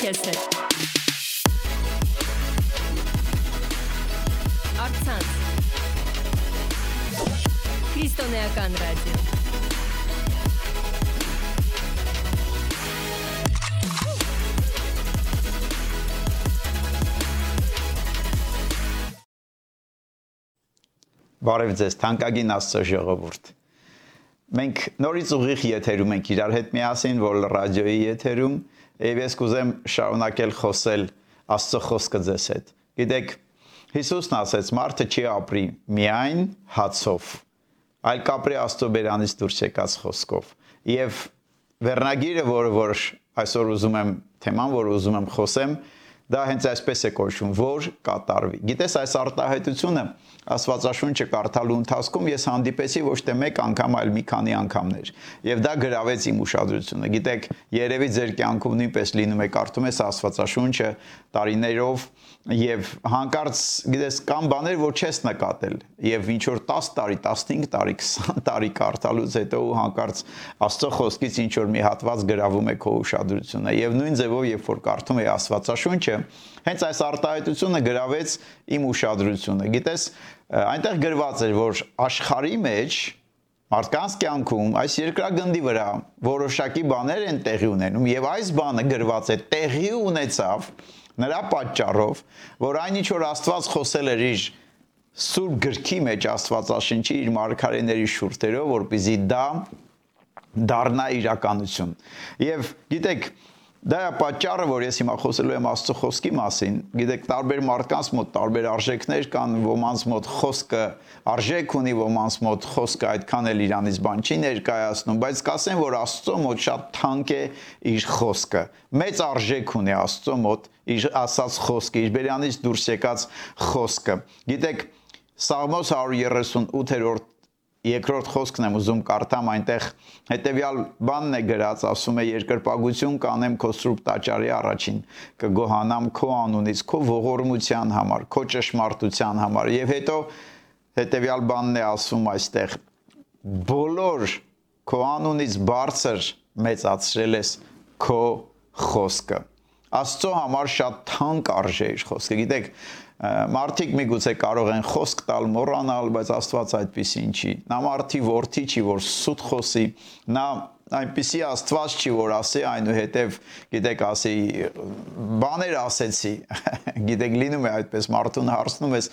քեզ հետ։ Արցանց։ Քրիստոնեական ռադիո։ Բարև ձեզ, թանկագին Աստծո ժողովուրդ։ Մենք նորից ուղիղ եթերում ենք իրար հետ միասին, որ ռադիոյի եթերում, եւ ես կուզեմ շարունակել խոսել Աստծո խոսքը ձեզ հետ։ Գիտեք, Հիսուսն ասեց. «Մարդը չի ապրի միայն հացով, այլ կապրի Աստծո բերանից դուրս եկած խոսքով»։ Եվ վերնագիրը, որը որ այսօր ուզում եմ թեման, որ ուզում եմ խոսեմ, դա հենց այսպես է կոչվում, որ կատարվի։ Գիտես, այս արտահայտությունը Աստվածաշունչը կարդալու ընթացքում ես հանդիպեցի ոչ թե մեկ անգամ, այլ մի քանի անգամներ։ Եվ դա գրավեց իմ ուշադրությունը։ Գիտեք, երևի ձեր կյանքում նույնպես լինում է կարդում ես Աստվածաշունչը տարիներով եւ հանկարծ գիտես կան բաներ, որ չես նկատել եւ ինչ որ 10 տարի, 15 տարի, 20 տարի կարդալուց հետո ու հանկարծ Աստծո խոսքից ինչ որ մի հատված գրավում է քո ուշադրությունը եւ նույն ձևով երբ որ կարդում ես Աստվածաշունչը, հենց այս արտահայտությունը գրավեց իմ ուշադրությունը։ Գիտես, այնտեղ գրված էր, որ աշխարհի մեջ մարդկանց կյանքում այս երկրագնդի վրա որոշակի բաներ են տեղի ունենում եւ այս բանը գրված է տեղի ունեցավ նրա պատճառով, որ այնինչ որ Աստված խոսել էր իր սուրբ գրքի մեջ Աստվածաշնչի իր մարգարեների շուրթերով, որպեսզի դա դառնա իրականություն։ Եվ գիտեք, Դա է պատճառը, որ ես հիմա խոսելու եմ Աստծո խոսքի մասին։ Գիտեք, տարբեր մարդկանց մոտ տարբեր արժեքներ կան, ոմանց մոտ խոսքը արժեք ունի, ոմանց մոտ խոսքը այդքան էլ իրանից բան չի ներկայացնում, բայց կասեմ, որ Աստծո մոտ շատ թանկ է իր խոսքը։ Մեծ արժեք ունի Աստծո մոտ իր ասած խոսքը, իր բերանից դուրս եկած խոսքը։ Գիտեք, Սաղմոս 138-րդ երկրորդ խոսքն եմ ուզում կարդամ այնտեղ. Հետեւյալ բանն է գրած ասում է երկրպագություն կանեմ քո սուրբ տաճարի առաջին կգոհանամ քո անունից քո ողորմության համար քո ճշմարտության համար եւ հետո հետեւյալ բանն է ասում այստեղ. Բոլոր քո անունից բարձր մեծացրել ես քո խոսքը Աստծո համար շատ թանկ արժե իր խոսքը գիտեք Մարդիկ միգուցե կարող են խոսք տալ, մոռանալ, բայց Աստված այդպեսին չի։ Նա մարդի որդի չի, որ սուտ խոսի, նա այնպիսի Աստված չի, որ ասի այնուհետև, գիտեք, ասի բաներ ասեցի։ Գիտեք, լինում է այդպես մարդուն հարցնում ես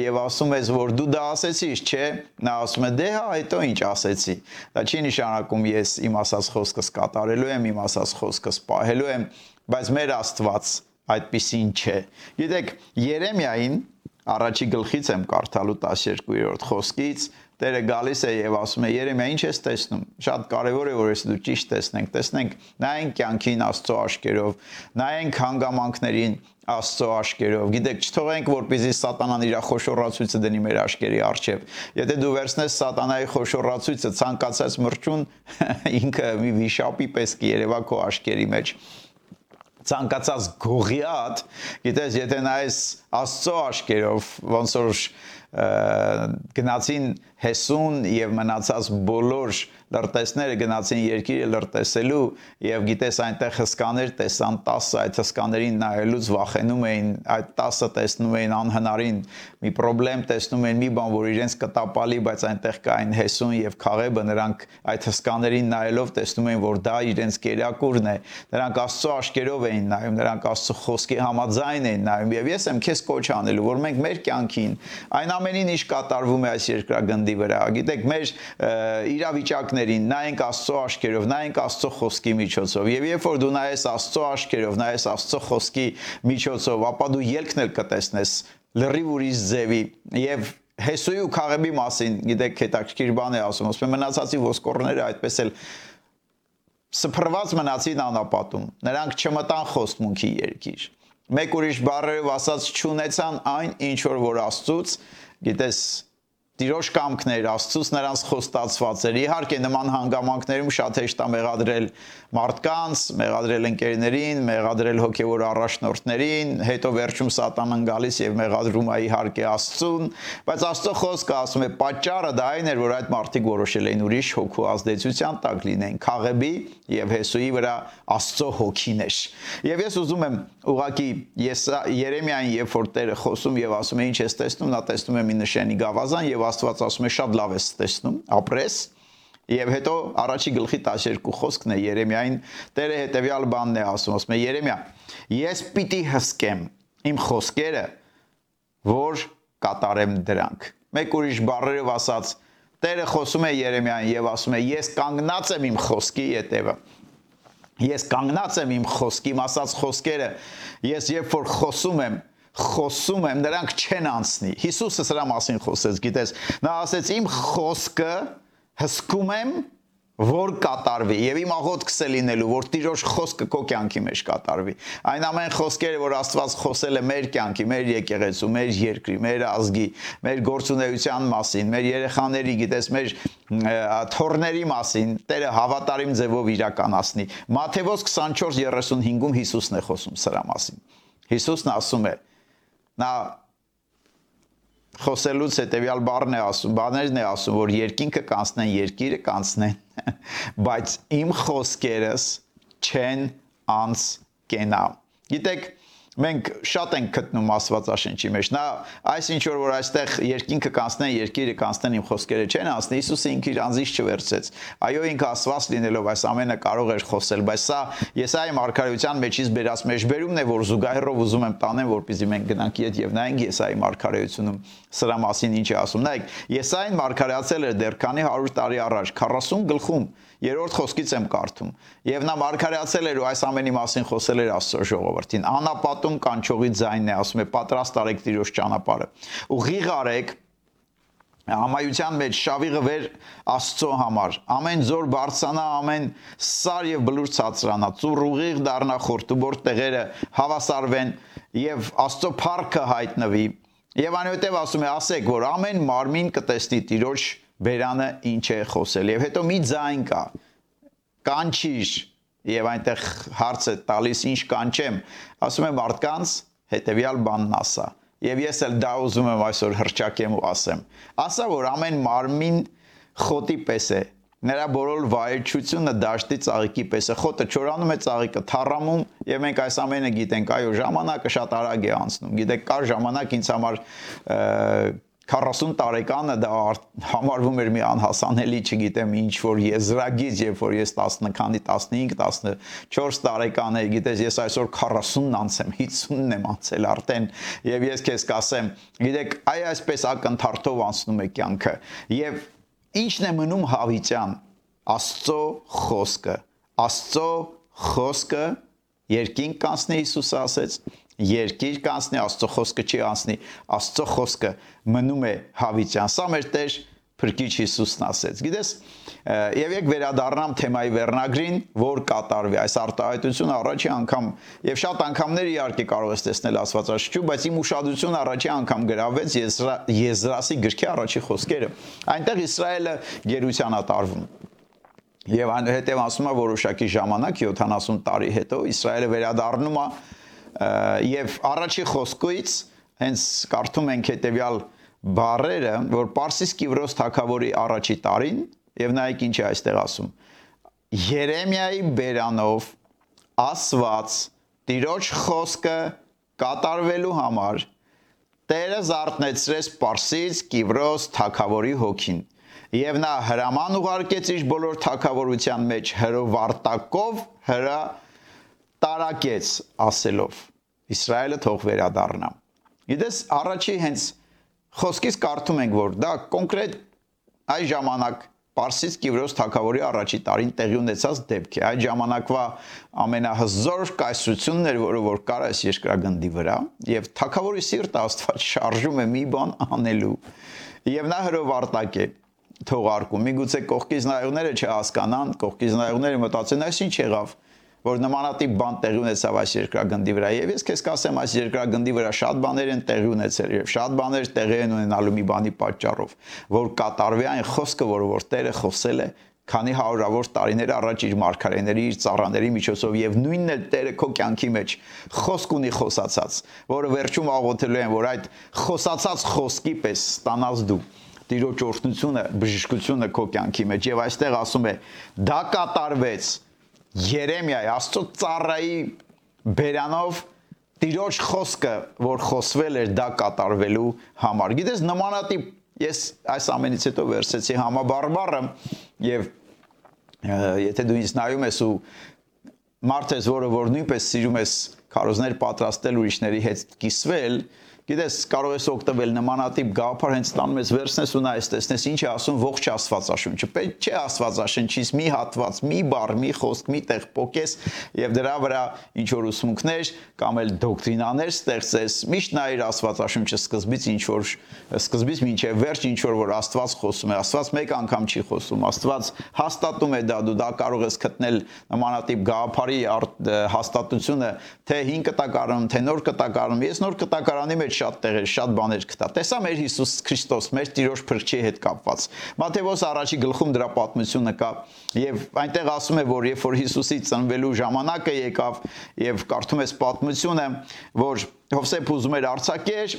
եւ ասում ես, որ դու դա ասեցիր, չէ՞։ Նա ասում է, դե հա, հետո ինչ ասեցի։ Դա չի նշանակում ես իմ ասած խոսքս կատարելու եմ, իմ ասած խոսքս պահելու եմ, բայց մեր Աստված այդպեսին չէ։ Գիտեք, Երեմիային առաջի գլխից եմ կարդալու 12-րդ խոսքից Տերը գալիս է եւ ասում է Երեմիա ինչ ես տեսնում շատ կարեւոր է որ ես դու ճիշտ տեսնենք տեսնենք նայենք կյանքին Աստծո աշկերով նայենք հանգամանքներին Աստծո աշկերով գիտեք չթողենք որպեսզի սատանան իր խոշորացույցը դնի մեր աշկերի առջև եթե դու վերցնես սատանայի խոշորացույցը ցանկացած մրջուն ինքը մի վիշապի պես կերևա քո աշկերի մեջ ցանկացած գողիատ, գիտես, եթե նայես Աստծո աշկերով, ոնց որ գնացին Հեսուն եւ մնացած բոլոր լրտեսները գնացին երկիրը լրտեսելու եւ գիտես այնտեղ հսկաներ տեսան 10 այդ հսկաներին նայելուց վախենում էին այդ 10-ը տեսնում էին անհնարին մի խնդրեմ տեսնում էին մի բան որ իրենց կտապալի բայց այնտեղ կային Հեսուն եւ Խաղեբը նրանք այդ հսկաներին նայելով տեսնում էին որ դա իրենց կերակուրն է նրանք Աստծո աշկերով էին նայում նրանք Աստծո խոսքի համաձայն էին նայում եւ ես եմ քեզ կոչ անելու որ մենք մեր կյանքին այն ամենին ինչ կատարվում է այս երկրագնդի վրա գիտեք մեր իրավիճակն խոսքերին, նայենք Աստծո աշկերով, նայենք Աստծո խոսքի միջոցով։ Եվ երբ որ դու նայես Աստծո աշկերով, նայես Աստծո խոսքի միջոցով, ապա դու ելքն էլ կտեսնես լրիվ ուրիշ ձևի եւ Հեսուի ու Քաղեբի մասին, գիտեք, հետաքրքիր բան է ասում, ասում մնացածի ոսկորները այդպես էլ սփռված մնացին անապատում։ Նրանք չմտան խոստմունքի երկիր։ Մեկ ուրիշ բառերով ասած չունեցան այն ինչ որ որ Աստծուց, գիտես, Տիրոջ կամքներ, Աստծուց նրանց խոստացված էր։ Իհարկե նման հանգամանքներում շատ հեշտ է մեղադրել մարդկանց, մեղադրել ընկերներին, մեղադրել հոգևոր առաջնորդներին, հետո վերջում սատանան գալիս եւ մեղադրում է իհարկե Աստծուն, բայց Աստծո խոսքը ասում է պատճառը դա այն էր, որ այդ մարդիկ որոշել էին ուրիշ հոգու ազդեցության տակ լինեն։ Խաղեբի եւ Հեսուի վրա Աստծո հոգին էր։ Եվ ես ուզում եմ ուղակի ես Երեմիային երբ որ Տերը խոսում եւ ասում է ինչ ես տեսնում, նա տեսնում է մի նշանի գավազան եւ Աստված ասում է շատ լավ ես տեսնում, ապրես Եվ հետո առաջի գլխի 12 խոսքն է Երեմիային Տերը հետեւյալ բանն է ասում, ասում է Երեմիա, ես պիտի հսկեմ իմ խոսքերը, որ կատարեմ դրանք։ Մեկ ուրիշ բառերով ասած, Տերը խոսում է Երեմիային եւ ասում է ես կանգնած եմ իմ խոսքի ետևը։ Ես կանգնած եմ իմ խոսքի, իմ ասած խոսքերը, ես երբ որ խոսում եմ, խոսում եմ, նրանք չեն անցնի։ Հիսուսը սրա մասին խոսեց, գիտես, նա ասեց իմ խոսքը հսկում եմ որ կատարվի եւ իմ աղոթքս է լինելու որ Տիրոջ խոսքը քո կյանքի մեջ կատարվի այն ամեն խոսքերը որ Աստված խոսել է մեր կյանքի մեր եկեղեցու մեր երկրի մեր ազգի մեր գործունեության մասին մեր երեխաների գիտես մեր թորների մասին Տերը հավատարիմ ձևով իրականացնի Մատթեոս 24:35-ում Հիսուսն է խոսում սրա մասին Հիսուսն ասում է նա խոսելուց հետեւյալ բառն է ասում, բաներն է ասում, որ երկինքը կանցնեն, երկիրը կանցնեն, բայց իմ խոսքերս չեն անց կենա։ Գիտեք, մենք շատ ենք գտնում Աստվածաշնչի մեջ։ Նա այս ինչ որ որ այստեղ երկինքը կանցնեն, երկիրը կանցնեն իմ խոսքերը չեն անցնի, Հիսուսը ինքը իր անձից չվերցեց։ Այո, ինքը Աստված լինելով այս ամենը կարող էր խոսել, բայց սա Եսայի մարգարեության մեջից բերած մեջբերումն է, որ զուգահեռով ուզում եմ տանեմ, որպեսզի մենք գնանք իդ եւ նայենք Եսայի մարգարեությունում սրա մասին ինչ է ասում։ Նայեք, Եսային մարգարեացել էր դեռ քանի 100 տարի առաջ 40 գլխում Երորդ խոսքից եմ կարդում։ Եվ նա մարգարեացել էր ու այս ամենի մասին խոսել էր Աստծո ժողովրդին։ Անապատում կանչողի ձայնն է, ասում է՝ պատրաստ արեք Տիրոջ ճանապարհը։ Ուղիղ արեք համայության մեջ շավիղը վեր Աստծո համար ամեն զոր բարձանա ամեն սար եւ բլուր ցածրանա ծուռ ուղիղ դառնա խորտուբոր տեղերը հավասարվեն եւ Աստծո փառքը հայտնվի եւ անհետեւ ասում է ասեք որ ամեն մարմին կտեսնի Տիրոջ բերանը ինչ է խոսել եւ հետո մի ձայն կա կանչիր եւ այնտեղ հարց է տալիս ինչ կանչեմ ասում եմ մարդկանց հետեւյալ բանն ասա եւ ես էլ դա ուզում եմ այսօր հրճակեմ ու ասեմ ասա որ ամեն մարմին խոտի պես է նրա բոլոր վայելչությունը դաշտի ծաղիկի պես է խոտը չորանում է ծաղիկը թառամում եւ մենք այս ամենը գիտենք այո ժամանակը շատ արագ է անցնում գիտեք կար ժամանակ ինձ համար 40 տարեկանը դա համարվում էր մի անհասանելի, չգիտեմ, ինչ որ եզրագիծ, երբ որ ես 10 քանի 15, 14 տարեկան էի, գիտես, ես այսօր 40-ն անցեմ, 50-ն եմ անցել արդեն, եւ ես քեզ կասեմ, գիտեք, այ այսպես ակնթարթով անցնում է կյանքը։ Եվ ինչն է մնում հավիտյան Աստծո խոսքը։ Աստծո խոսքը երկինք կանցնի Հիսուսը ասեց երկիր կանցնի, Աստծո խոսքը չի անցնի, Աստծո խոսքը մնում է հավիտյան։ Սա մեր Տեր Փրկիչ Հիսուսն ասեց։ Գիտես, եւ եք վերադառնամ թեմայի վերնագրին, որ կատարվի այս արտահայտությունը առաջի անգամ եւ շատ անգամներ իհարկե կարող ես տեսնել Աստվածաշրջում, բայց իմ ուշադրությունը առաջի անգամ գրավեց Եզրա, Եզրասի գրքի առաջի խոսքերը։ Այնտեղ Իսրայելը գերության ատարվում Եվ այնուհետև ասում է որոշակի ժամանակ 70 տարի հետո Իսրայելը վերադառնում է եւ առաջի խոսքից հենց կարդում ենք հետեւյալ բարերը, որ Պարսիս Կիվրոս թակավորի առաջի տարին եւ նայեք ինչ է այստեղ ասում։ Երեմիայի բերանով ասված Տիրոջ խոսքը կատարվելու համար Տերը զարթնեցրեց Պարսից Կիվրոս թակավորի հոգին եւ նա հրաման ուղարկեց իր բոլոր թակավորության մեջ հրովարտակով հրա տարակեց ասելով Իսրայելը թող վերադառնա։ Գիտես, առաջի հենց խոսքից կարդում ենք, որ դա կոնկրետ այ ժամանակ Պարսից Կիվրոս թակավորի առաջի տարին տեղի ունեցած դեպք է։ Այդ ժամանակվա ամենահզոր կայսրությունն էր, որը որ կար այս երկրագնդի վրա, եւ թակավորի սիրտը Աստված շարժում է մի բան անելու։ Եվ նա հրովարտակ է թողարկում։ Միգուցե կողքից նայողները չհասկանան, կողքից նայողները մտածեն, այս ինչ եղավ որ նմանատիպ բան տեղի ունեցավ այս երկրագնդի վրա եւ ես քեզ կասեմ այս երկրագնդի վրա շատ բաներ են տեղի ունեցել եւ շատ բաներ տեղի են ունենալու մի բանի պատճառով որ կատարվի այն խոսքը որ Տերը խոսել է քանի հարյուրավոր տարիներ առաջ իր մարգարեների, իր ծառաների միջոցով եւ նույնն էլ Տերը քո կյանքի մեջ խոսք ունի խոսացած, որը վերջում աղոթելու են, որ այդ խոսացած խոսքի պես ստանաս դու Տիրոջ օրհնությունը, բժշկությունը քո կյանքի մեջ եւ այստեղ ասում է դա կատարվեց Երեմիայի Աստծո ծառայի բերանով Տիրոջ խոսքը, որ խոսվել էր դա կատարվելու համար։ Գիտես նմանատիպ ես այս ամենից հետո վերցեցի համաբարբարը եւ եթե դու ինձ նայում ես ու մարդ ես, որը որ նույնպես սիրում ես քարոզներ պատրաստել ուրիշների հետ կիսվել, Գիտես, կարող ես օգտվել նմանատիպ գաղափար հենց տանում ես վերցնես ու նայես տեսնես ինչ է ասում ողջ Աստվածաշունչը։ Պետք չէ Աստվածաշնչից մի հատված, մի բառ, մի խոսք, մի տեղ փոկես եւ դրա վրա ինչ որ ուսմունքներ կամ էլ դոկտրինաներ ստեղծես։ Միշտ նայիր Աստվածաշունչը սկզբից ինչ որ սկզբից մինչև վերջ ինչ որ որ Աստված խոսում է։ Աստված մեկ անգամ չի խոսում։ Աստված հաստատում է դա, դու դա կարող ես գտնել նմանատիպ գաղափարի հաստատությունը թե 5 կտակարանում, թե նոր կտակարանում։ Ես նոր կտակարանի մեջ շատ տեղեր, շատ բաներ գտա։ Տեսա մեր Հիսուս Քրիստոս, մեր Տիրոջ փրկչի հետ կապված։ Մատթեոս առաջի գլխում դրա պատմությունը կա եւ այնտեղ ասում է, որ երբ որ Հիսուսի ծնվելու ժամանակը եկավ եւ կարդում ես պատմությունը, որ Հովսեփ ուզում էր արցակեր,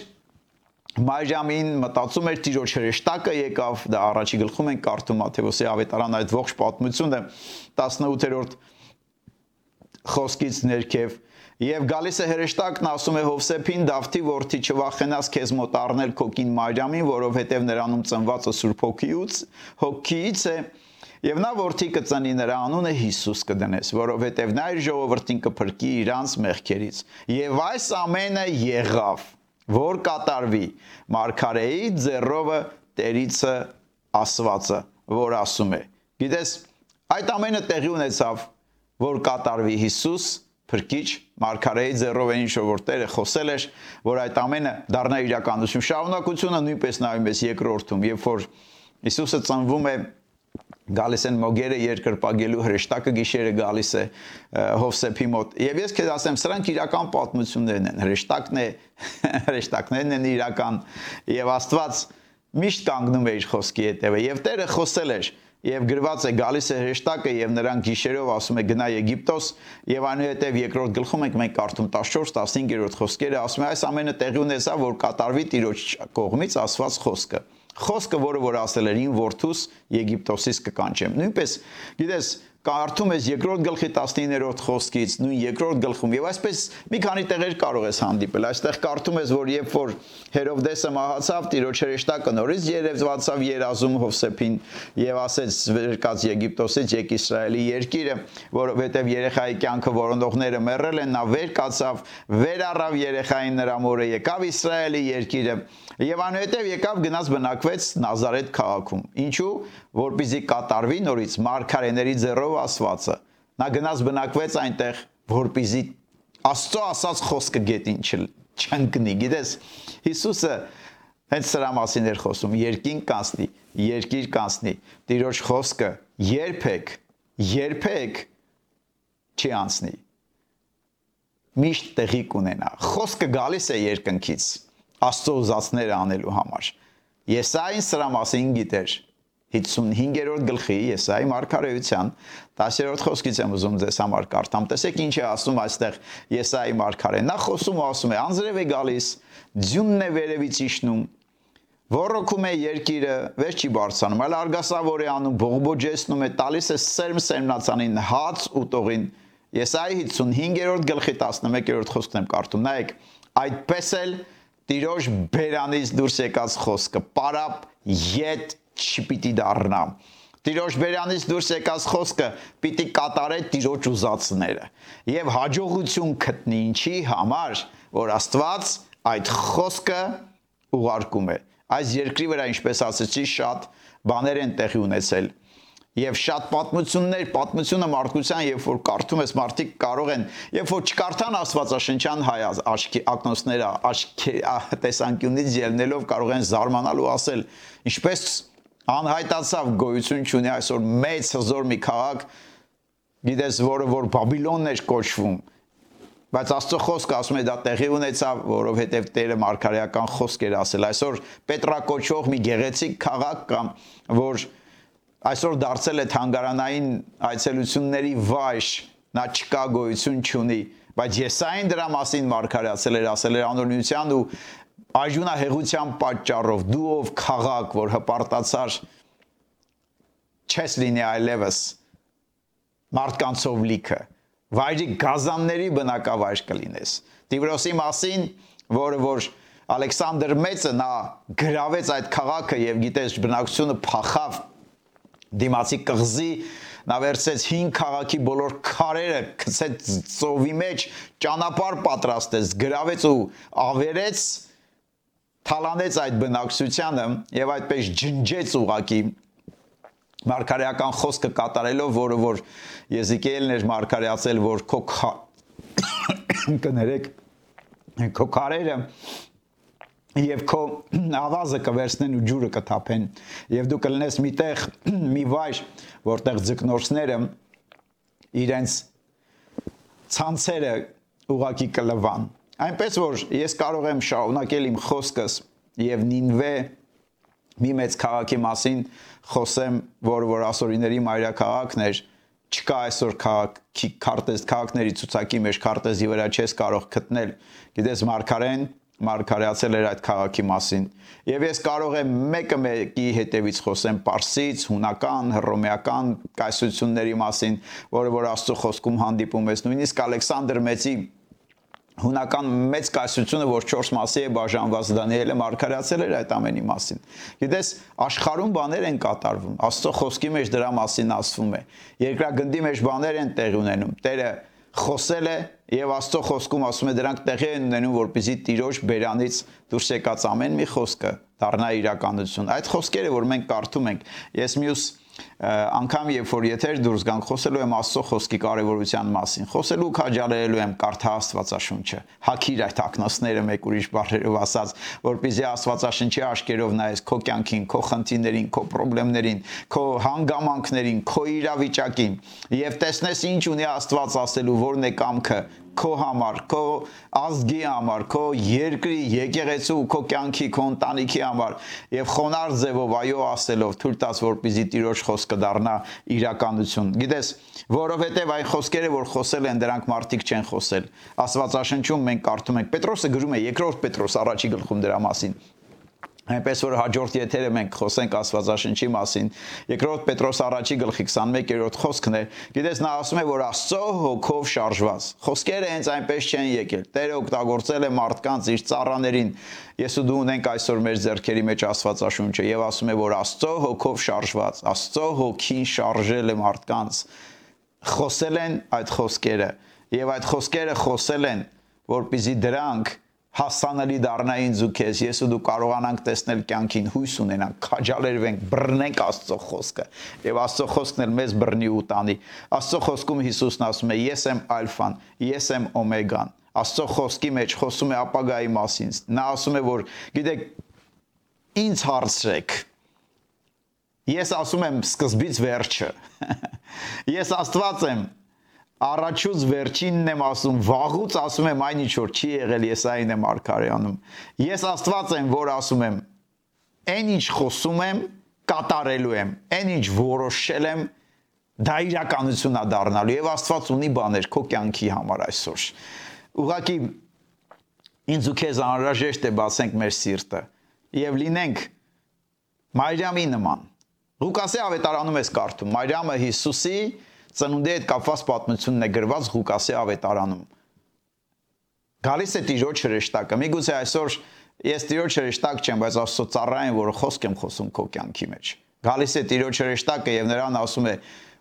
Մայրամին մտածում էր Տիրոջ հրեշտակը եկավ, դա առաջի գլխում են կարդում Մատթեոսի ավետարան այդ ողջ պատմությունը 18-րդ խոսքից ներքև Եվ գալիս է հրեշտակն ասում է Հովսեփին Դավթի որդի չվախենաս քեզ մոտ առնել քոկին Մարիամին, որովհետև նրանում ծնվածը Սուրբ Հոգիուց, Հոգիից է Եվ նա որդի կծնի նրա անունը Հիսուս կդնես, որովհետև նա իր ժողովրդին կփրկի իրանց մեղքերից։ Եվ այս ամենը եղավ, որ կատարվի Մարգարեի ձեռովը Տերիցը ասվածը, որ ասում է։ Գիտես, այդ ամենը տեղի ունեցավ, որ կատարվի Հիսուս փրկիչ Մարգարեի ձեռով այն ինչ որ Տերը խոսել էր, որ այդ ամենը դառնա իրականություն։ Շարունակությունը նույնպես նայում ես երկրորդում, երբ որ Հիսուսը ծնվում է գալիս են մոգերը երկրպագելու հրեշտակը գիշերը գալիս է Հովսեփի մոտ եւ ես քեզ ասեմ սրանք իրական պատմություններն են հրեշտակն է հրեշտակներն են իրական եւ Աստված միշտ կանգնում է իր խոսքի հետևը եւ Տերը խոսել էր եւ գրված է գալիս է հրեշտակը եւ նրան գիշերով ասում է գնա Եգիպտոս եւ այնուհետեւ երկրորդ գլխում ենք մենք կարդում 14-15-րդ խոսքերը ասում է այս ամենը տեղի ունեցա որ կատարվի Տիրոջ կողմից ասված խոսքը խոսքը որը որ ասել էր ին որդուս Եգիպտոսից կկանչեմ նույնպես գիտես կարդում ես երկրորդ գլխի 19-րդ խոսքից, նույն երկրորդ գլխում եւ այսպես մի քանի տեղեր կարող ես հանդիպել։ Այստեղ կարդում ես, որ երբ որ Հերովդեսը մահացավ, Տիրոջ հրեշտակը նորից երևացավ երազում Հովսեփին եւ ասեց վերկած Եգիպտոսից եկ Իսրայելի երկիրը, որովհետեւ երեխայի կյանքը որոնողները մեռել են, նա վեր կացավ, վեր առավ երեխային նրա մորը եկավ Իսրայելի երկիրը եւ անհետեւ եկավ գնաց բնակվեց Նազարեթ քաղաքում։ Ինչու? Որպեսզի կատարվի նորից մարգարեների ձեռով ասվածը։ Նա գնաց բնակվեց այնտեղ, որպեսզի Աստծո ասած խոսքը գետին չընկնի։ Գիտես, Հիսուսը հենց սրա մասին էր խոսում. երկին կանցնի, երկիր կանցնի։ Տիրոջ խոսքը երբեք, երբեք չի անցնի։ Միշտ տեղի կունենա։ Խոսքը գալիս է երկնքից Աստծո ուզածները անելու համար։ Եսային սրա մասին գիտեր 55-րդ գլխի Եսայի մարգարեության 10-րդ խոսքից եմ ուզում ձեզ համար կարդամ։ Տեսեք ինչ է ասում այստեղ Եսայի մարգարեն։ Նա խոսում ու ասում է. «Անձրև է գալիս, ձյունն է վերևից իջնում, Ոռոգում է երկիրը, վեր չի բարձանում, այլ արգասավոր է անում, բողբոջեցնում է, տալիս է սերմ սերմնացանին, հաց ուտողին։ Եսայի 55-րդ գլխի 11-րդ խոսքն եմ կարդում։ Նայեք, այդպես էլ Տիրոջ բերանից դուրս եկած խոսքը պարապ յետ չպիտի դառնա։ Տիրոջ բերանից դուրս եկած խոսքը պիտի կատարե Տիրոջ ուզածները եւ հաջողություն գտնի ինչի համար, որ Աստված այդ խոսքը ուղարկում է։ Այս երկրի վրա, ինչպես ասացի, շատ բաներ են տեղի ունեցել եւ շատ պատմություններ, պատմությունը մարդկության, երբ որ կարդում ես, մարդիկ կարող են, երբ որ չկարդան Աստվածաշնչյան հայ աչքի ակնոցները, աչքի տեսանկյունից ելնելով կարող են զարմանալ ու ասել, ինչպես անհայտացավ գոյություն ունի այսօր մեծ հզոր մի քաղաք գիտես, որը որ Բաբիլոնն էր կոչվում, բայց Աստծո խոսքը ասում է դա տեղի ունեցավ, որովհետև Տերը մարգարեական խոսք էր ասել։ Այսօր Պետրակոչող մի գեղեցիկ քաղաք կամ որ այսօր դարձել է թանգարանային այցելությունների վայր, նա չկա գոյություն չունի, բայց Եսային դրա մասին մարգարեացել էր, ասել էր անօրինության ու այժունահեղության պատճառով դու ով քաղաք, որ հպարտացար չես լինի այլևս մարդկանցով լիքը վայրի գազանների բնակավայր կլինես Տիվրոսի մասին որը որ Ալեքսանդր մեծը նա գրավեց այդ քաղաքը եւ գիտես բնակությունը փախավ դիմացի կղզի նա վերցեց 5 քաղաքի բոլոր քարերը գցեց ծովի մեջ ճանապարհ պատրաստեց գրավեց ու ավերեց թալանեց այդ բնակչությանը եւ այդպես ջնջեց ուղակի մարգարեական խոսքը կատարելով, որը որ Եզիկիելն էր մարգարեացել, որ քո կներեք քո կարերը եւ քո ավազը կվերցնեն ու ջուրը կթափեն եւ դու կլնես միտեղ մի վայր որտեղ ձկնորսները իրենց ցանցերը ուղակի կլվան այնպես որ ես կարող եմ շարունակել իմ խոսքս եւ Նինվե մի մեծ քաղաքի մասին խոսեմ, որ որ ասորիների մայրաքաղաքն էր, չկա այսօր քաղաքի քարտեզ քաղաքների ցուցակի մեջ քարտեզի վրա չես կարող գտնել։ Գիտես Մարկարեն մարգարեացել էր այդ քաղաքի մասին։ Եվ ես կարող եմ մեկը մեկի հետևից խոսեմ Պարսից, հունական, հռոմեական կայսությունների մասին, որը որ Աստծո խոսքում հանդիպում ես, նույնիսկ Ալեքսանդր Մեծի հունական մեծ կայսությունը, որ 4 մասի է բաժանված Դանիելը մարգարացել էր այդ ամենի մասին։ Գիտես, աշխարհում բաներ են կատարվում։ Աստծո խոսքի մեջ դրա մասին ասվում է։ Երկրագնդի մեջ բաներ են տեղ ունենում։ Տերը խոսել է եւ Աստծո խոսքում ասում է դրանք տեղի են ունենում, որպեսզի Տիրոջ բերանից դուրս եկած ամեն մի խոսքը դառնա իրականություն։ Այդ խոսքերը, որ մենք կարդում ենք, ես մյուս անգամ երբ որ եթեր դուրս գանք խոսելու եմ Աստծո խոսքի կարևորության մասին, խոսելու քաջալերելու եմ կարդա Աստվածաշունչը։ Հակիր այդ ակնոցները մեկ ուրիշ բառերով ասած, որպեսզի Աստվածաշնչի աշկերով նայես քո կյանքին, քո խնդիրներին, քո խնդիրներին, քո հանգամանքներին, քո իրավիճակին եւ տեսնես ինչ ունի Աստված ասելու, որն է կամքը, քո համար, քո ազգի համար, քո երկրի, եկեղեցու, քո կյանքի, քո ընտանիքի համար եւ խոնար ձևով այո ասելով թույլ տաս որպեսզի Տիրոջ խոսքը դառնա իրականություն։ Գիտես, որովհետեւ այն խոսքերը, որ խոսել են, դրանք մարդիկ չեն խոսել։ Աստվածաշնչում մենք կարդում ենք Պետրոսը գրում է երկրորդ Պետրոս առաջի գլխում դրա մասին Այնպես որ հաջորդ եթերը մենք խոսենք Աստվածաշնչի մասին։ Երկրորդ Պետրոս առաջի գլխի 21-րդ խոսքն է։ Գիտես նա ասում է, որ Աստծո հոգով շարժված։ Խոսքերը հենց այնպես չեն եկել։ Տերը օգտագործել է մարդկանց իր ծառաներին։ Ես ու դու ունենք այսօր մեր ձեռքերի մեջ Աստվածաշունչը եւ ասում է, որ Աստծո հոգով շարժված, Աստծո հոգին շարժել է մարդկանց։ Խոսել են այդ խոսքերը եւ այդ խոսքերը խոսել են, որpիզի դրանք հասանելի դառնային զուգես, ես ու դու կարողանանք տեսնել կյանքին հույս ունենանք, քաջալերվենք, բռնենք Աստծո խոսքը։ Եվ Աստծո խոսքն էլ մեզ բռնի ու տանի։ Աստծո խոսքում Հիսուսն ասում է. Ես եմ ալֆան, ես եմ օմեգան։ Աստծո խոսքի մեջ խոսում է ապագայի մասին։ Նա ասում է, որ գիտեք, ինձ հարցրեք, Ես ասում եմ սկզբից վերջը։ Ես Աստված եմ, առաջուց վերջինն եմ ասում, վաղուց ասում եմ այն ինչ որ չի եղել, ես այն եմ արքարյանում։ Ես Աստված եմ, որ ասում եմ, այն ինչ խոսում եմ, կատարելու եմ, այն ինչ որոշել եմ, դա իրականությունա դառնալու եւ Աստված ունի բաներ քո կյանքի համար այսօր։ Ուղղակի ինձ ու քեզ անհրաժեշտ է բացենք մեր սիրտը եւ լինենք Մարիամի նման։ Ղուկասի ավետարանում ես կարդում, Մարիամը Հիսուսի ծնունդի հետ կապված պատմությունն է գրված Ղուկասի ավետարանում։ Գալիս է Տիրոջ հրեշտակը։ Միգուցե այսօր ես Տիրոջ հրեշտակ չեմ, բայց Աստծո ծառային, որը խոսք եմ խոսում քո կյանքի մեջ։ Գալիս է Տիրոջ հրեշտակը եւ նրան ասում է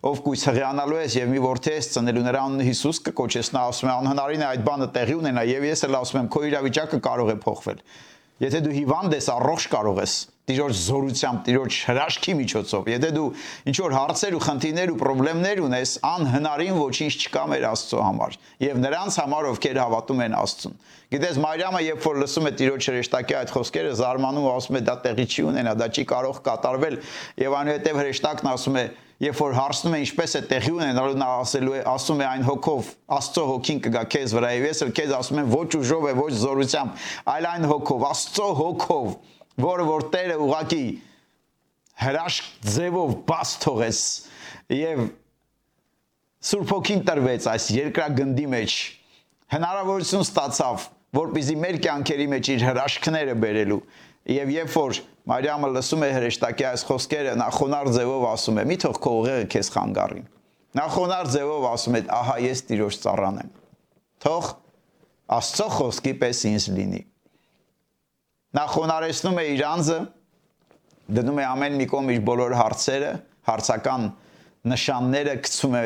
ով կույս հղիանալու ես եւ մի որդի ես ծնելու նրան Հիսուս կկոչես նա ասում է անհնարին է այդ բանը տեղի ունենա եւ ես էլ ասում եմ քո իրավիճակը կարող է փոխվել եթե դու հիվանդ ես առողջ կարող ես Տիրոջ զորությամբ, Տիրոջ հրաշքի միջոցով։ Եթե դու ինչ որ հարցեր ու խնդիրներ ու խնդիրներ ունես, անհնարին ոչինչ չկա մեր Աստծո համար եւ նրանց համար, ովքեր հավատում են Աստծուն։ Գիտես, Մարիամը, երբ որ լսում է Տիրոջ հրեշտակի այդ խոսքերը, զարմանում ու ասում է դա տեղի չի ունենա, դա չի կարող կատարվել եւ այնուհետեւ հրեշտակն ասում է երբ որ հարցնում է ինչպես է տեղի ունենալու, նա ասելու է, ասում է այն հոգով, Աստծո հոգին կգա քեզ վրա, եւ ես էլ քեզ ասում եմ ոչ ուժով է, ոչ զորությամբ, այլ այն հոգով, Աստծո հոգով, որը որ Տերը ուղակի հրաշք ձևով բաց թողեց եւ Սուրբ հոգին տրվեց այս երկրագնդի մեջ հնարավորություն ստացավ որպիսի մեր կյանքերի մեջ իր հրաշքները բերելու եւ երբ որ Մարիամը լսում է հրեշտակի այս խոսքերը նախոնար ձևով ասում է մի թող քո ուղեղը քեզ խանգարի նախոնար ձևով ասում է ահա ես տիրոջ ծառան եմ թող Աստծո խոսքի պես ինձ լինի նախոնարեցնում է իր անձը դնում է ամեն մի կողմ իր բոլոր հարցերը, հարցական նշանները գցում է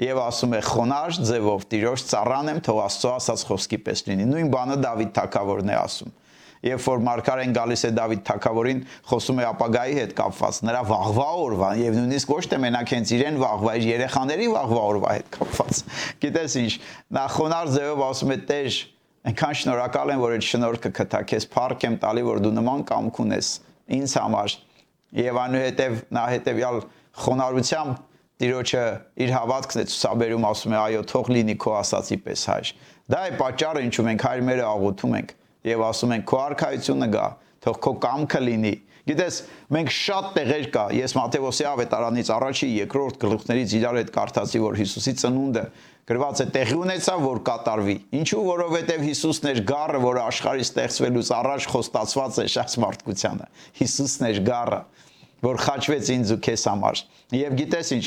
եւ ասում է խոնար ձևով տիրոջ ծառան եմ թող Աստծո ասած խոսքի պես լինի։ Նույն բանը Դավիթ թագավորն է ասում։ Երբ որ Մարգարեն գալիս է Դավիթ թագավորին, խոսում է ապագայի հետ կապված, նրա վաղվա օրվա եւ նույնիսկ ոչ թե մենակ հենց իրեն վաղվա, իր երեխաների վաղվա օրվա հետ կապված։ Գիտես ինչ, նա խոնար ձևով ասում է Տեր, այնքան շնորհակալ եմ, որ այդ շնորհքը կթա քեզ փառք եմ տալի, որ դու նման կամք ունես ինձ համար եւ անուհետեւ նա հետեւյալ խոնարհությամբ Տիրոջը իր հավատքն է ցուսաբերում, ասում է այո, թող լինի քո ասացի պես հայր։ Դա է պատճառը, ինչու մենք հայր մերը աղոթում ենք եւ ասում ենք քո արքայությունը գա, թող քո կամքը լինի։ Գիտես, մենք շատ տեղեր կա, ես Մատթեոսի ավետարանից առաջի երկրորդ գլուխներից իրար հետ կարդացի, որ Հիսուսի ծնունդը գրված է տեղի ունեցավ, որ կատարվի։ Ինչու, որովհետև Հիսուսն էր գառը, որը աշխարհի ստեղծվելուց առաջ խոստացված է շահ մարդկությանը։ Հիսուսն էր գառը, որ խաչվեց ինձ ու քեզ համար։ Եվ գիտես ինչ,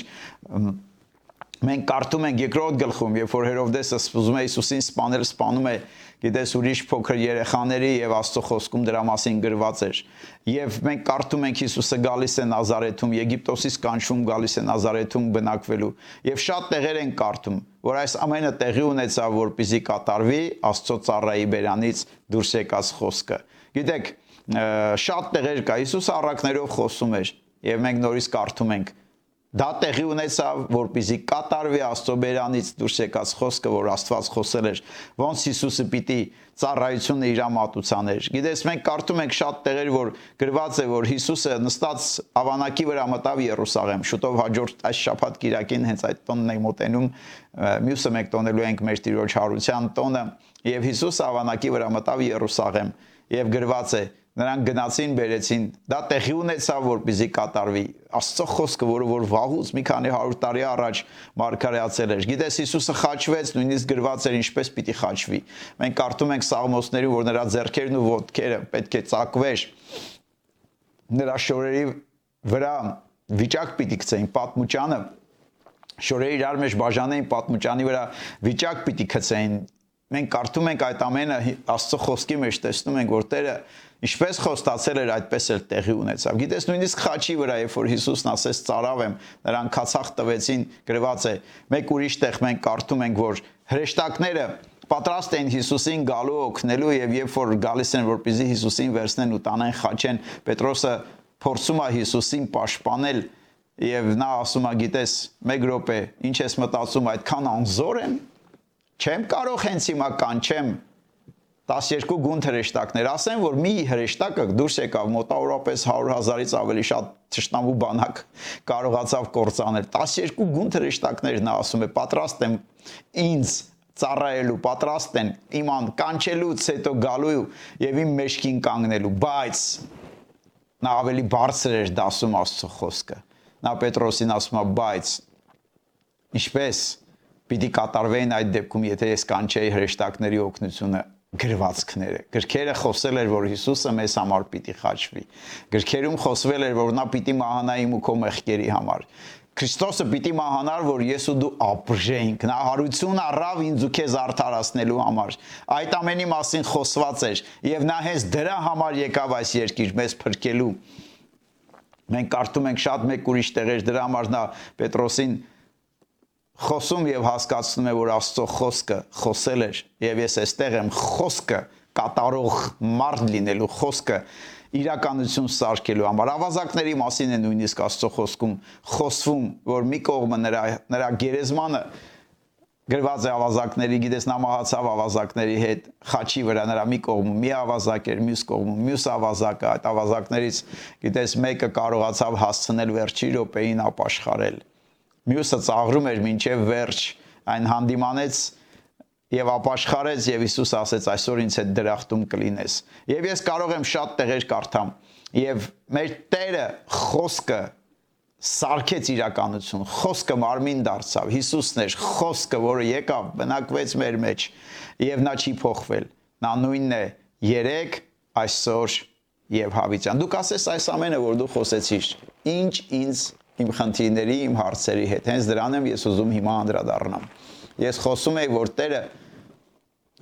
մենք կարդում ենք երկրորդ գլխում, երբ որ Հերովդեսը սպուզում է Հիսուսին սպանել, սպանում է, գիտես, ուրիշ փոքր երեխաների եւ Աստծո խոսքում դրա մասին գրված էր։ Եվ մենք կարդում ենք Հիսուսը գալիս է Նազարեթում, Եգիպտոսից կանչում գալիս է Նազարեթում բնակվելու։ Եւ շատ տեղեր են կարդում, որ այս ամենը տեղի ունեցավ, որպիսի կատարվի Աստծո ծառայի բերանից դուրս եկած խոսքը։ Գիտեք, շատ տեղեր կա Հիսուսը առակներով խոսում էր եւ մենք նորից կարդում ենք Դա տեղի ունեցավ, որպիսի կատարվի Աստծո բերանից դուրս եկած խոսքը, որ Աստված խոսել էր, ոնց Հիսուսը պիտի ծառայությունը իր ամատուցաներ։ Գիտես, մենք կարդում ենք շատ տեղեր, որ գրված է, որ Հիսուսը նստած ավանակի վրա մտավ Երուսաղեմ։ Շուտով հաջորդ այս շաբաթ կիրակին հենց այդ տոնն է մոտենում, մյուսը մենք տոնելու ենք մեր Տիրոջ հարության տոնը, եւ Հիսուսը ավանակի վրա մտավ Երուսաղեմ եւ գրված է նրանք գնացին, բերեցին, դա տեղի ունեցավ, որպեսզի կատարվի Աստծո խոսքը, որը որ վաղուց մի քանի 100 տարի առաջ մարգարեացել էր։ Գիտես, Հիսուսը խաչվեց, նույնիսկ գրված էր ինչպես պիտի խաչվի։ Մենք կարդում ենք Սաղմոսներում, որ նրա ձեռքերն ու ոտքերը պետք է ծակվեր։ Նրա շորերի վրա վիճակ պիտի գցեին պատմուճանը շորերը իրար մեջ բաժանեին պատմուճանի վրա վիճակ պիտի գցեին մենք կարդում ենք այդ ամենը Աստծո խոսքի մեջ տեսնում ենք որ Տերը Ինչպես խոստացել էր, այդպես էլ տեղի ունեցավ։ Գիտես, նույնիսկ խաչի վրա, երբ որ Հիսուսն ասեց ծարավ եմ, նրան քացախ տվեցին, գրված է։ Մեկ ուրիշ տեղ մենք կարդում ենք, որ հրեշտակները պատրաստ են Հիսուսին գալու օգնելու եւ երբ որ գալիս են որպեսզի Հիսուսին վերցնեն ու տանեն խաչեն, Պետրոսը փորձում է Հիսուսին պաշտպանել եւ նա ասում է, գիտես, մեկ րոպե, ինչ ես մտածում, այդքան անզոր եմ։ Չեմ կարող հենց հիմա կանչեմ 12 գունդ հրեշտակներ, ասեն, որ մի հրեշտակը դուրս եկավ մոտավորապես 100.000-ից ավելի շատ ճշտամու բանակ կարողացավ կործանել։ 12 գունդ հրեշտակներ նա ասում է, պատրաստ եմ ինձ ծառայելու, պատրաստ են իման կանչելուց հետո գալու եւ իմ մեջքին կանգնելու, բայց նա ավելի բարձր էր դասում Աստծո խոսքը։ Նա Պետրոսին ասում է, բայց ինչպես պիտի կատարվեին այդ դեպքում, եթե ես կանչեի հրեշտակների օգնությունը գրվածքները։ Գրքերը խոսել էր, որ Հիսուսը մեզ համար պիտի խաչվի։ Գրքերում խոսվել էր, որ նա պիտի մահանա իմ ու քո մեղքերի համար։ Քրիստոսը պիտի մահանար, որ ես ու դու ապրեինք։ Նա հարություն առավ ինձ ու քեզ արդարացնելու համար։ Այդ ամենի մասին խոսված էր, եւ նա հենց դրա համար եկավ այս երկիր մեզ փրկելու։ Մենք կարդում ենք շատ մեկ ուրիշ տեղեր դրա համար նա Պետրոսին խոսում եւ հասկացնում է, որ Աստծո խոսքը խոսել էր եւ ես այստեղ եմ խոսքը կատարող մարդ լինելու խոսքը իրականություն սարքելու համար ավազակների մասին է նույնիսկ Աստծո խոսքում խոսվում, որ մի կողմը նրա նրա գերեզմանը գրված է ավազակների, գիտես նա մահացավ ավազակների հետ խաչի վրա նրա մի կողմում մի ավազակ էր, մյուս կողմում մյուս ավազակը, այդ ավազակներից գիտես մեկը կարողացավ հասցնել վերջի րոպեին ապաշխարել։ Մյուսը ծաղրում էր մինչև վերջ, այն հանդիմանեց եւ ապաշխարեց եւ Հիսուս ասեց այսօր ինձ հետ դրախտում կլինես։ Եվ ես կարող եմ շատ տեղեր կարդամ եւ մեր Տերը խոսքը սարքեց իրականություն, խոսքը մարմին դարձավ, Հիսուսն էր, խոսքը, որը եկավ, բնակվեց մեր մեջ եւ նա չի փոխվել։ Նա նույնն է երեք, այսօր եւ հավիտյան։ Դու կասես այս ամենը, որ դու խոսեցիր, ինչ ինձ իմ խնդիրների, իմ հարցերի հետ։ Հենց դրան եմ ես ուզում հիմա անդրադառնամ։ Ես խոսում եի, որ Տերը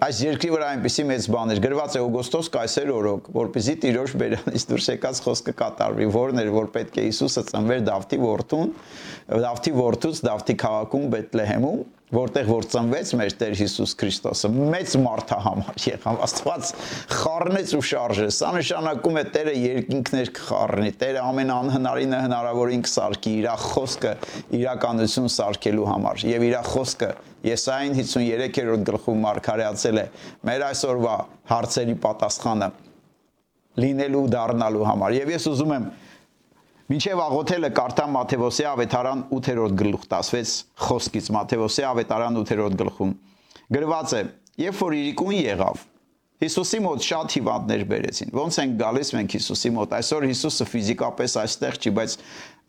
այս երկրի վրա այնպեսի մեծ բան էր գրված է Օգոստոս Կայսեր օրոք, որպեսզի Տիրոջ բերանից դուրս եկած խոսքը կատարվի, որն էր, որ պետք է Հիսուսը ծնվեր Դավթի որդուն, Դավթի որդուց Դավթի քաղաքում Բեթլեհեմում, որտեղ որ ծնվեց մեր Տեր Հիսուս Քրիստոսը մեծ մարդահամար եղավ Աստված խառնեց ու շարժեց սա նշանակում է Տերը երկինքներ կխառնի Տերը ամեն անհնարինը հնարավորին կսարքի իր խոսքը իրականություն սարքելու համար եւ իր խոսքը Եսային 53-րդ գլխում մարգարեացել է մեր այսօրվա հարցերի պատասխանը լինելու դառնալու համար եւ ես ուզում եմ Մինչև աղոթելը կարդամ Մատթեոսի ավետարան 8-րդ գլուխ 16 խոսքից Մատթեոսի ավետարան 8-րդ գլխում գրված է երբ որ իրիկուն եղավ Հիսուսի մոտ շատ հիվանդներ բերեցին ոնց են գալիս մենք Հիսուսի մոտ այսօր Հիսուսը ֆիզիկապես այստեղ չի բայց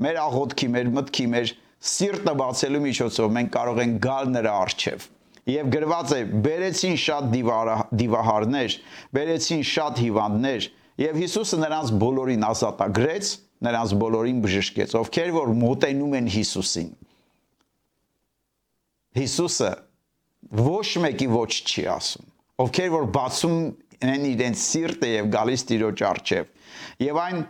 մեր աղոթքի մեր մտքի մեր սիրտը բացելու միջոցով մենք կարող ենք գալ նրա առջև եւ գրված է բերեցին շատ դիվահարներ բերեցին շատ հիվանդներ եւ Հիսուսը նրանց բոլորին ազատագրեց նրանց բոլորին բժշկեց, ովքեր որ մոտենում են Հիսուսին։ Հիսուսը ոչ մեկի ոչ չի ասում, ովքեր որ բացում են իրենց սիրտը եւ գալիս Տիրոջ առջև։ Եվ այն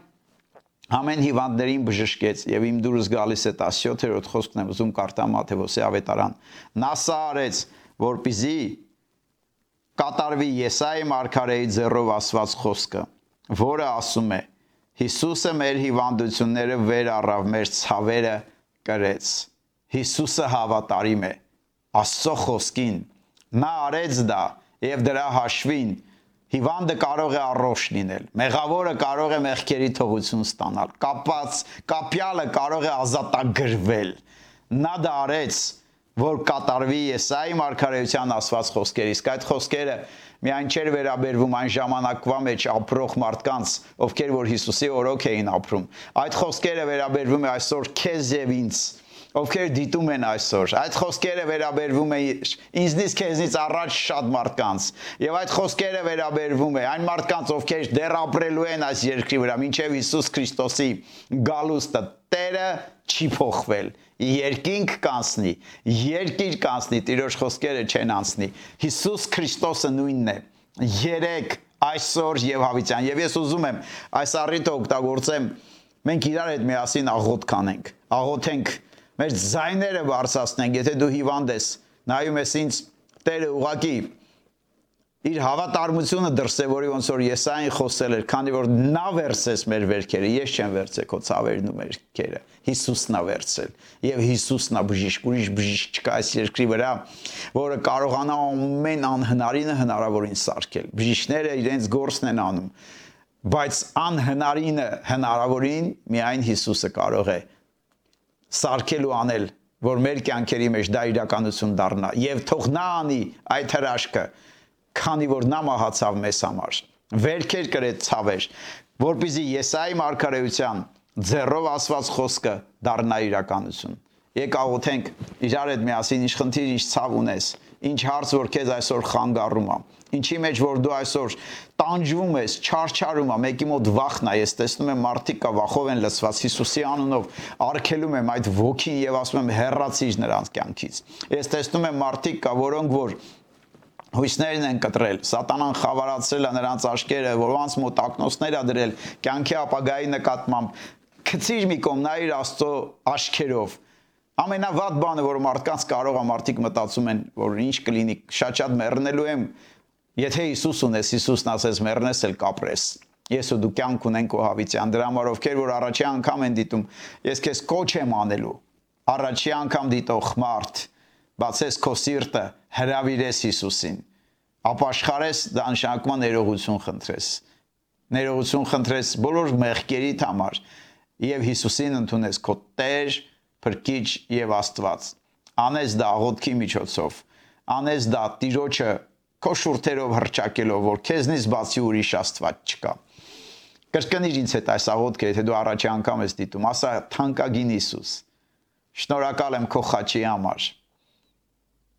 ամեն հիվանդներին բժշկեց եւ իմ դուրս գալիս է 17-րդ խոսքն եմ ուզում կարդամ Մատթեոսի ավետարան։ Նա սա արեց, որպիսի կատարվի Եսայի մարգարեի ձեռով ասված խոսքը, որը ասում է. Հիսուսը մեր հիվանդությունները վեր առավ, մեր ցավերը կրեց։ Հիսուսը հավատարիմ է Աստծո խոսքին։ Նա արեց դա եւ դրա հաշվին հիվանդը կարող է առողջ լինել։ Մեղավորը կարող է մեղքերի թողություն ստանալ։ Կապած, կապյալը կարող է ազատագրվել։ Նա դա արեց, որ կատարվի Եսայի մարգարեության ասված խոսքերը։ Իսկ այդ խոսքերը միայն չէր վերաբերվում այն ժամանակվա մեջ ապրող մարդկանց, ովքեր որ Հիսուսի օրոք էին ապրում։ Այդ խոսքերը վերաբերվում է այսօր քեզ եւ ինձ ովքեր դիտում են այսօր։ Այդ խոսքերը վերաբերվում է ինձնից քեզնից առաջ շատ մարդկանց։ Եվ այդ խոսքերը վերաբերվում է այն մարդկանց, ովքեր դեռ ապրելու են այս երկրի վրա, մինչև Հիսուս Քրիստոսի գալուստը։ Տերը չի փոխվել երկինք կանցնի, երկիր կանցնի, Տիրոջ խոսքերը չեն անցնի։ Հիսուս Քրիստոսը նույնն է։ Երեք այսօր եւ հավիտյան։ Եվ ես ուզում եմ այս առիթը օգտագործեմ մենք իրար հետ միասին աղոթ կանենք։ Աղոթենք մեր զայները բարձրացնենք, եթե դու հիվանդ ես, նայում ես ինձ Տերը ուղակի իր հավատարմությունը դրսևորի ոնց որ Եսային խոսել էր, քանի որ նա վերցես մեր վերքերը, ես չեմ վերցել քո ցավերն ու մերքերը։ Հիսուսն է վերցել եւ Հիսուսն է բժիշկ, ուրիշ բժիշկ չկա այս երկրի վրա, որը կարողանա ամեն անհնարինը հնարավորին սարքել։ Բժիշկները իրենց գործն են անում, բայց անհնարինը հնարավորին միայն Հիսուսը կարող է սարքել ու անել որ մեր կյանքերի մեջ դա իրականություն դառնա եւ թող նա անի այդ հրաշքը քանի որ նա մահացավ մեզ համար վերքեր կրեց ցավեր որբիզի Եսայի մարգարեության ձեռով ասված խոսքը դառնա իրականություն եկ աղոթենք իրար հետ միասին ինչ խնդիր ինչ ցավ ունես ինչ հարց որ քեզ այսօր խանգարում է ինչի մեջ որ դու այսօր տանջվում ես, չարչարում ես, մեկի մոտ վախն է, ես տեսնում եմ մարդիկ կա վախով են լցված Հիսուսի անունով, արգելում եմ այդ ոգին եւ ասում եմ հեռացիր նրանց կյանքից։ Ես տեսնում եմ մարդիկ կա, որոնք որ հույսներն են կտրել, սատանան խավարացրել է նրանց աչքերը, որոնց մոտ ակնոցներ է դրել կյանքի ապագայի նկատմամբ։ Քցիր մի կողմ նայիր Աստծո աչքերով։ Ամենավատ բանը, որ մարդկանց կարող է մարդիկ մտածում են, որ ինչ կլինի, շատ-շատ մեռնելու եմ, եթե Հիսուս ունես, Հիսուսն ասես մեռնես էլ կապրես։ Ես ու դու կյանք ունենք ու հավիտյան դրա համար ովքեր որ առաջի անգամ են դիտում, ես քեզ կոչ եմ անելու։ Առաջի անգամ դիտող մարդ, բացես քո սիրտը, հրավիրես Հիսուսին, ապաշխարես դա նշանակում է ներողություն խնդրես։ Ներողություն խնդրես բոլոր մեղքերիդ համար եւ Հիսուսին ընդունես քո Տեր, Փրկիչ եւ Աստված։ Անես դա աղոթքի միջոցով։ Անես դա Տիրոջը քո շուրթերով հրճակելով, որ քեզնից բացի ուրիշ Աստված չկա։ Կրկնիր ինձ հետ այս աղոթքը, եթե դու առաջի անգամ ես դիտում, ասա թանկագին Հիսուս։ Շնորհակալ եմ քո խաչի համար։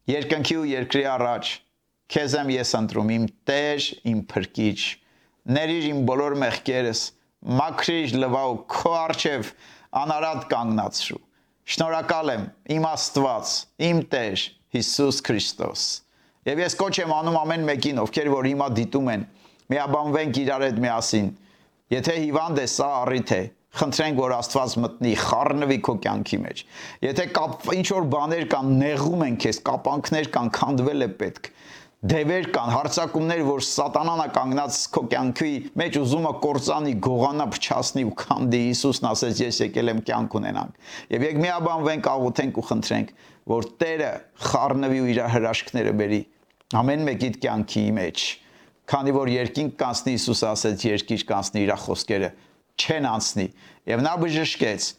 Երկնքի ու երկրի առաջ քեզ եմ ես ընտրում իմ Տեր, իմ Փրկիչ։ Ներիր իմ բոլոր մեղքերս, մաքրիր լվա ու քո արչև անարատ կանգնացրու։ Շնորհակալ եմ իմ Աստված, իմ Տեր Հիսուս Քրիստոս։ Եվ ես կոչ եմ անում ամեն մեկին, ովքեր որ հիմա դիտում են, միաբանվենք իրար հետ միասին։ Եթե հիվանդ է, սա առիթ է, խնդրենք որ Աստված մտնի, խառնվի քո կյանքի մեջ։ Եթե կապ ինչ որ բաներ կան, նեղում են քեզ, կապանքներ կան, քանդվել է պետք դևեր կան, հարցակումներ, որ սատանան է կանգնած քո կյանքի մեջ ուզում է կործանի, գողանա, փչացնի ու քանդի։ Հիսուսն ասեց, ես եկել եմ կյանք ունենանք։ Եվ եկ միաբանվենք, աղոթենք ու խնդրենք, որ Տերը խառնվի ու իր հրաշքները բերի ամեն մեկիդ կյանքի մեջ։ Քանի որ երկինք կանցնի, Հիսուս ասեց, երկիր կանցնի իր խոսքերը չեն անցնի։ Եվ նա բժշկեց,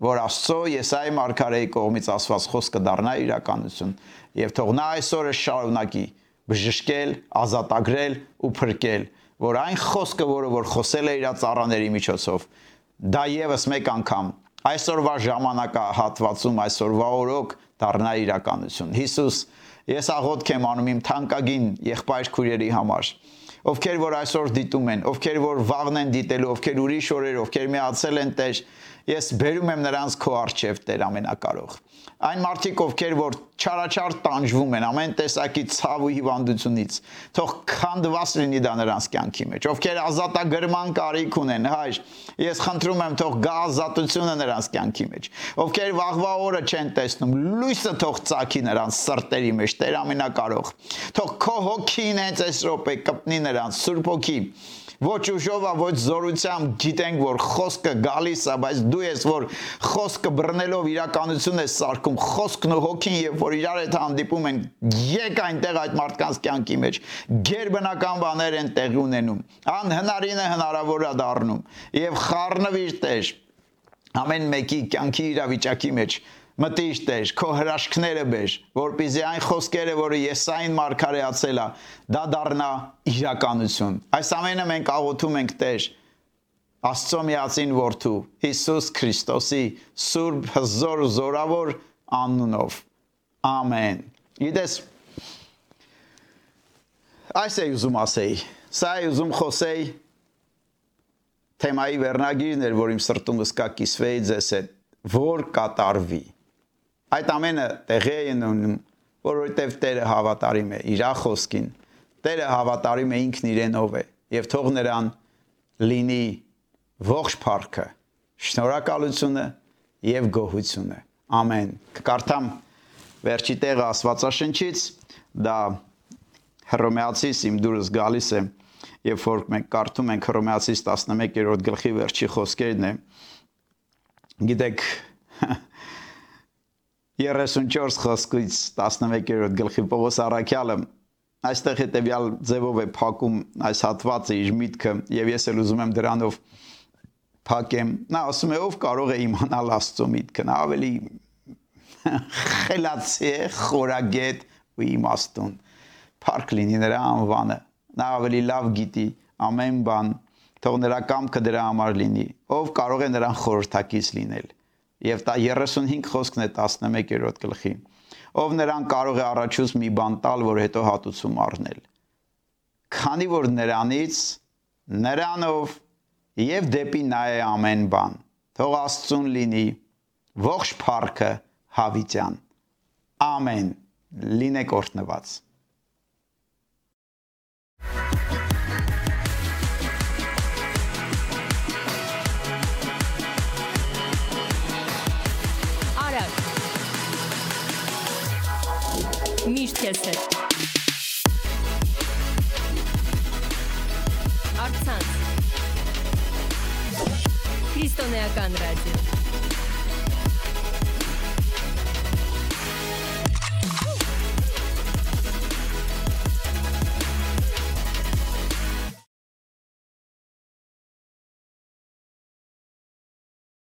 որ Աստծո Եսայի մարգարեի կողմից ասված խոսքը դառնա իրականություն, եւ թող նա այսօրը շարունակի բժշկել, ազատագրել ու փրկել, որ այն խոսքը, որը որ խոսել է իր ծառաների միջոցով, դա եւս մեկ անգամ այսօրվա ժամանակահատվածում, այսօրվա օրոք դառնա իրականություն։ Հիսուս, ես աղոթք եմ անում իմ թանկագին եղբայր քուրերի համար, ովքեր որ այսօր դիտում են, ովքեր որ վաղն են դիտելու, ովքեր ուրիշ օրեր, ովքեր միացել են Տեր, ես բերում եմ նրանց քո արչև Տեր ամենակարող այն մարդիկ, ովքեր որ չարաչար տանջվում են ամեն տեսակի ցավ ու հիվանդությունից, թող քանդված լինի դա նրանց կյանքի մեջ։ Ովքեր ազատագրման կարիք ունեն, հայր, ես խնդրում եմ թող գա ազատությունը նրանց կյանքի մեջ։ Ովքեր վաղվա օրը չեն տեսնում, լույսը թող ծագի նրանց սրտերի մեջ, Տեր ամենակարող։ Թող քո հոգին հենց այս րոպե կպնի նրանց, Սուրբ հոգի ոչ ուժով, ոչ զորությամբ գիտենք, որ խոսքը գալիս է, բայց դու ես, որ խոսքը բռնելով իրականություն ես սարքում, խոսքն ու հոգին, երբ որ իրար հետ հանդիպում են, եկ այնտեղ այդ մարդկանց կյանքի մեջ գերբնական բաներ են տեղի ունենում։ Անհնարինը հնարավոր է դառնում եւ խառնվիր Տեր ամեն մեկի կյանքի իրավիճակի մեջ մտիշ Տեր, քո հրաշքները բեր, որպեսզի այն խոսքերը, որը Եսային մարգարեացել է, դա դառնա իրականություն։ Այս ամենը մենք աղոթում ենք Տեր, Աստծո միածին որդու Հիսուս Քրիստոսի սուրբ հզոր զորավոր անունով։ Ամեն։ Գիտես այս է ուզում ասեի։ Սա է ուզում խոսեի թեմայի վերնագիրն էր, որ իմ սրտումս կա կիսվեի ձեզ հետ, որ կատարվի Այդ ամենը տեղի է ունենում, որովհետև Տերը հավատարիմ է իր խոսքին։ Տերը հավատարիմ է ինքն իրենով է եւ թող նրան լինի ողջ փառքը, շնորհակալությունը եւ գոհությունը։ Ամեն։ Կկարդամ վերջի տեղը Աստվածաշնչից, դա Հռոմեացիս իմ դուրս գալիս է, երբ որ մենք կարդում ենք Հռոմեացիս 11-րդ գլխի վերջի խոսքերն է։ Գիտեք, 34 խոսքից 11-րդ գլխի Պողոս Արաքյալը այստեղ հետեւյալ ձևով է փակում այս հատվածը իր միտքը եւ ես էլ ուզում եմ դրանով փակեմ նա ասում է ով կարող է իմանալ Աստծո միտքը նա ավելի խելացի է խորագետ ու իմաստուն փառք լինի նրա անվանը նա ավելի լավ գիտի ամեն բան թող նրա կամքը դրա համար լինի ով կարող է նրան խորհրդակից լինել Դա 35 խոսքն է 11-րդ գլխի։ Ով նրան կարող է առաջուց մի բան տալ, որ հետո հատուցում առնել։ Քանի որ նրանից նրանով եւ դեպի նա է ամեն բան։ Թող Աստծուն լինի ողջ փառքը հավիտյան։ Ամեն։ Լինեք օրհնված։ Միշտ քեզ հետ։ Արցանց։ Քրիստոնեական ռադիո։